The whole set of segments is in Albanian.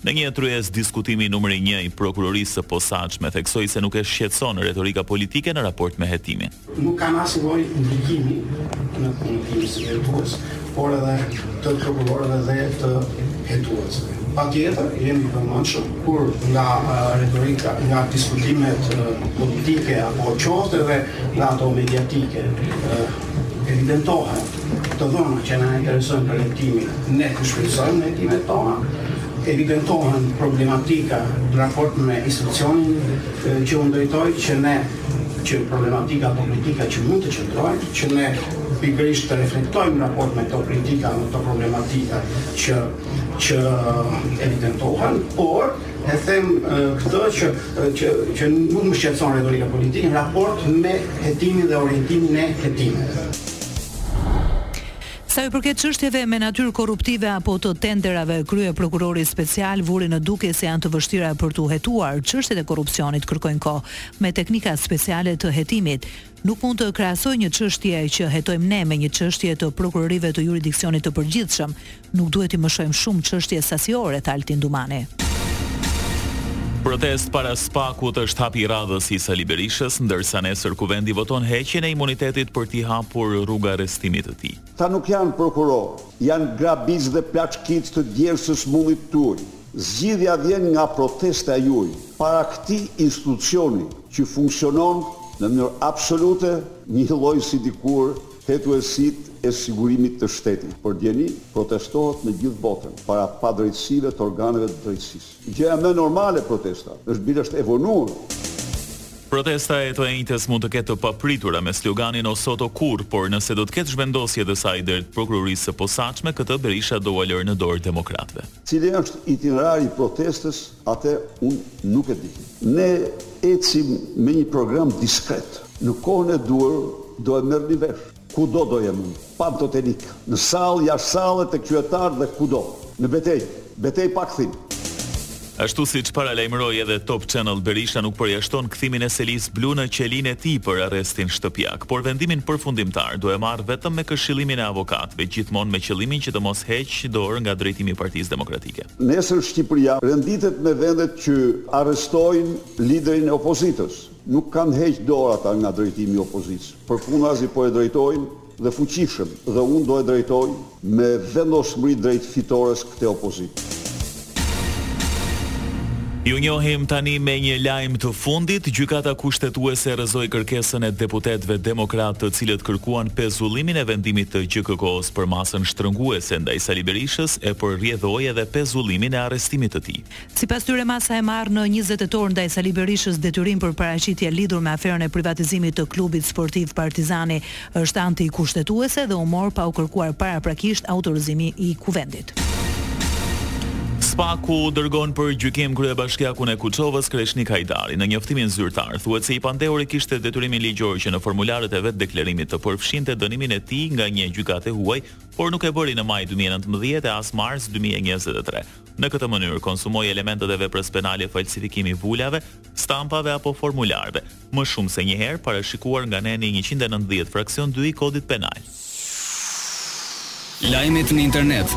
Në një tryezë diskutimi i numri një i Prokurorisë së Posaçme theksoi se nuk e shqetëson retorika politike në raport me hetimin. Nuk kanë asnjë lloj ndikimi në punën time si hetues, por edhe të prokurorëve dhe të hetuesve. Patjetër, jemi të vëmendshëm kur nga retorika, nga diskutimet politike apo qoftë dhe nga ato mediatike evidentohen Të dhëna që na interesojnë për hetimin, ne t'i shfrytëzojmë në hetimet tona, evidentohen problematika në raport me institucionin që unë drejtoj, që ne që problematika apo kritika që mund të qëndrojnë, që ne pikërisht të reflektojmë në raport me këto kritika apo këto problematika që që evidentohen, por e them këtë që që që nuk më shqetëson retorika politike në raport me hetimin dhe orientimin e hetimit. Sa i përket çështjeve me natyrë korruptive apo të tenderave, kryeprokurori special vuri në dukje se janë të vështira për t'u hetuar. Çështjet e korrupsionit kërkojnë kohë, me teknika speciale të hetimit. Nuk mund të krahasoj një çështje që hetojmë ne me një çështje të prokurorive të juridiksionit të përgjithshëm, Nuk duhet t'i mëshojmë shumë çështjes sasiore, tha Altin Dumani. Protestë para SPAK-ut është hapi i radhës i Sali Berishës, ndërsa nesër Kuvendi voton heqjen e imunitetit për t'i hapur rrugë arrestimit të tij. Këta nuk janë prokurorë, janë grabitës dhe plaçkitës të djersës, mundit tuaj. Zgjidhja vjen nga protesta juaj para këtij institucioni që funksionon në mënyrë absolute njëlloj si dikur Hetuesitë e sigurimit të shtetit. Por dijeni protestohet në gjithë botën para padrejtësive të organeve të drejtësisë. Gjëja më normale protesta është bile është e vonuar. Protesta e të enjtes mund të ketë të papritura me sloganin o sot o kurrë, por nëse do të ketë zhvendosje të saj drejt prokurorisë së posaçme këtë Berisha do ua lërë në dorë demokratëve. Cili është itinerari i protestës Atë unë nuk e di. Ne ecim me një program diskret. Në kohën e duhur do e merrni vesh. Kudo do jem unë. Pantotenik. Në sallë, jashtë salle, tek qytetarët dhe kudo. Në betejë. Betejë pa kthim. Ashtu siç paralajmëroi edhe Top Channel Berisha nuk përjashton kthimin e selisë blu në qelinë e tij për arrestin shtëpiak, por vendimin përfundimtar do e marrë vetëm me këshillimin e avokatëve, gjithmonë me qëllimin që të mos heqë dorë nga drejtimi i Partisë Demokratike. Nesër Shqipëria renditet me vendet që arrestojnë liderin e opozitës. Nuk kanë heq dorë ata nga drejtimi i opozitës, përkundrazi po e drejtojnë dhe fuqishëm dhe unë do e drejtoj me vendosmëri drejt fitores këte opozitë. Ju njohim tani me një lajm të fundit, Gjykata Kushtetuese rrëzoi kërkesën e deputetëve demokratë të cilët kërkuan pezullimin e vendimit të GKKO-së. për masën shtrënguese ndaj Sali Berishës e për rrjedhojë edhe pezullimin e arrestimit të tij. Sipas tyre, masa e marrë në njëzet tetor ndaj Sali Berishës detyrim për paraqitje lidhur me aferën e privatizimit të Klubit Sportiv Partizani është antikushtetuese dhe u mor pa u kërkuar paraprakisht autorizimi i Kuvendit. SPAK-u dërgon për gjykim kryebashkiakun e Kuçovës, Kreshnik Hajdari. Në njoftimin zyrtar, thuhet se i pandehuri kishte detyrimin ligjor që në formularët e vetëdeklarimit të përfshinte dënimin e tij nga një gjykatë e huaj, por nuk e bëri në maj dy mijë e nëntëmbëdhjetë e as mars dy mijë e njëzet e tre. Në këtë mënyrë, konsumoi elementët e veprës penale falsifikim i vulave, stampave apo formularëve. më shumë se një herë parashikuar nga neni njëqind e nëntëdhjetë fraksion dy i Kodit Penal. Lajmet në internet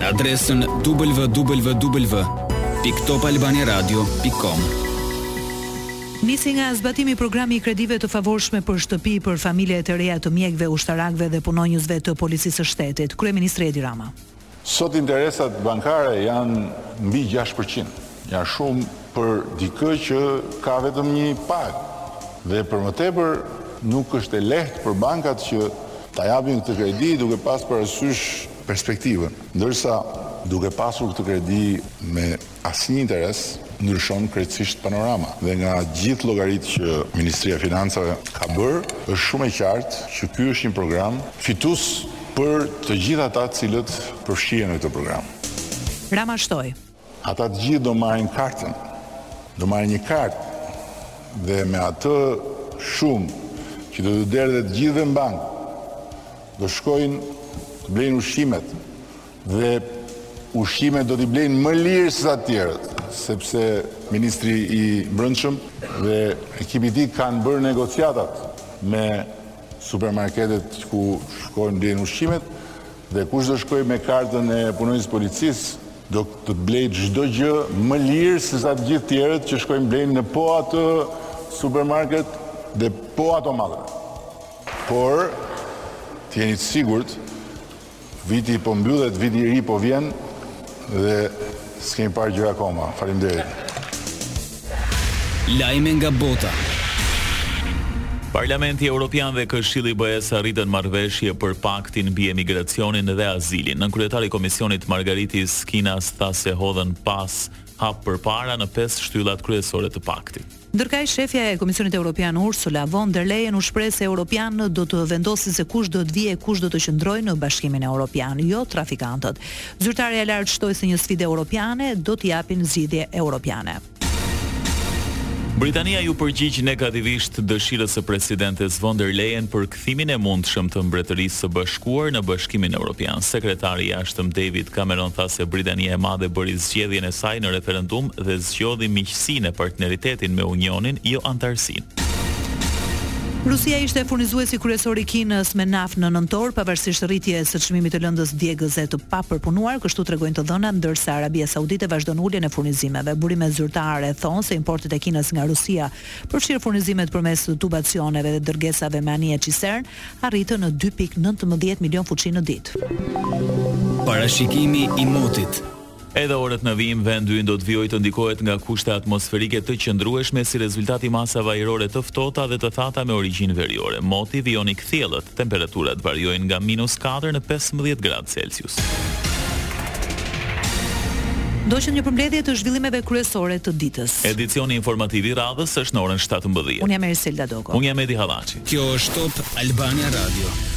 në adresën www.topalbaniaradio.com. Nisi nga zbatimi programi i kredive të favorshme për shtëpi për familjet e reja të mjekëve, ushtarakëve dhe punonjësve të Policisë së Shtetit. Kryeministri Edi Rama. Sot interesat bankare janë mbi gjashtë për qind. Janë shumë për dikë që ka vetëm një pagë. Dhe për më tepër, nuk është e lehtë për bankat që ta japin këtë kredi duke pasë parasysh perspektivën. Ndërsa, duke pasur këtë kredi me. Asnjë interes, ndryshon krejtësisht panorama. Dhe nga gjithë llogaritë që Ministria e Financave ka bërë, është shumë e qartë që ky është një program fitus për të gjithë ata të cilët përfshihen në këtë program. Rama shtoi. Ata të gjithë do marrin kartën, do marrin një kartë dhe me atë shumë që do t'u derdhet të gjithëve në bankë, do shkojnë të blejnë ushqimet, Dhe ushqimet do t'i blejnë më lirë se sa të tjerët, sepse ministri i Brendshëm dhe ekipi i tij kanë bërë negociatat me supermarketet ku shkojnë blejnë ushqimet dhe kush do shkojë me kartën e punonjësit të policisë do të të blejë çdo gjë më lirë se sa të gjithë tjerët që shkojnë blejnë në po atë supermarket dhe po ato mallra. Por, të jeni të sigurt Viti po mbyllet, viti i ri po vjen dhe s'kemi parë gjë akoma. Faleminderit. Lajme nga bota. Parlamenti Europian dhe Këshilli i BE-së arritën marrëveshje për Paktin mbi Emigracionin dhe Azilin. Nënkryetari i Komisionit Margaritis Schinas tha se hodhën pas hap përpara në pesë shtyllat kryesore të Paktit. Ndërkaq, shefja e Komisionit Europian Ursula von der Leyen u shpreh se europianët do të vendosin se kush do të vijë e kush do të qëndrojë në Bashkimin Europian, jo trafikantët. Zyrtarja e lartë shtoi se një sfide europiane do të japin zgjidhje europiane. Britania iu përgjigj negativisht dëshirës së Presidentes von der Leyen kthimin e mundshëm të Mbretërisë së Bashkuar në Bashkimin Evropian. Sekretari i Jashtëm David Cameron tha se Britania e Madhe bëri zgjedhjen e saj në referendum dhe zgjodhi miqësinë e partneritetin me Unionin, jo anëtarësinë. Rusia ishte furnizuesi kryesor i Kinës me naftë në nëntor, pavarësisht rritjes së çmimit të lëndës djegëse të papërpunuar, kështu tregojnë të dhënat, ndërsa Arabia Saudite vazhdon uljen e furnizimeve. Burime zyrtare thonë se importet e Kinës nga Rusia përfshirë furnizimet përmes tubacioneve dhe dërgesave me anije cisternë, arritën në dy pikë nëntëmbëdhjetë milionë fuçi në ditë. Parashikimi i motit. Edhe orët në vijim, vendi ynë do të vijojë të ndikohet nga kushte atmosferike të qëndrueshme si rezultat i masave ajrore të ftohta dhe të thata me origjinë veriore. Moti vijon i kthjellët, temperaturat variojnë nga minus katër në pesëmbëdhjetë gradë Celsius. Ndoqët një përmbledhje të zhvillimeve kryesore të ditës. Edicioni informativ i radhës është në orën shtatëmbëdhjetë. Unë jam Eriselda Dogo. Unë jam Edi Hallaçi. Kjo është Top Albania Radio.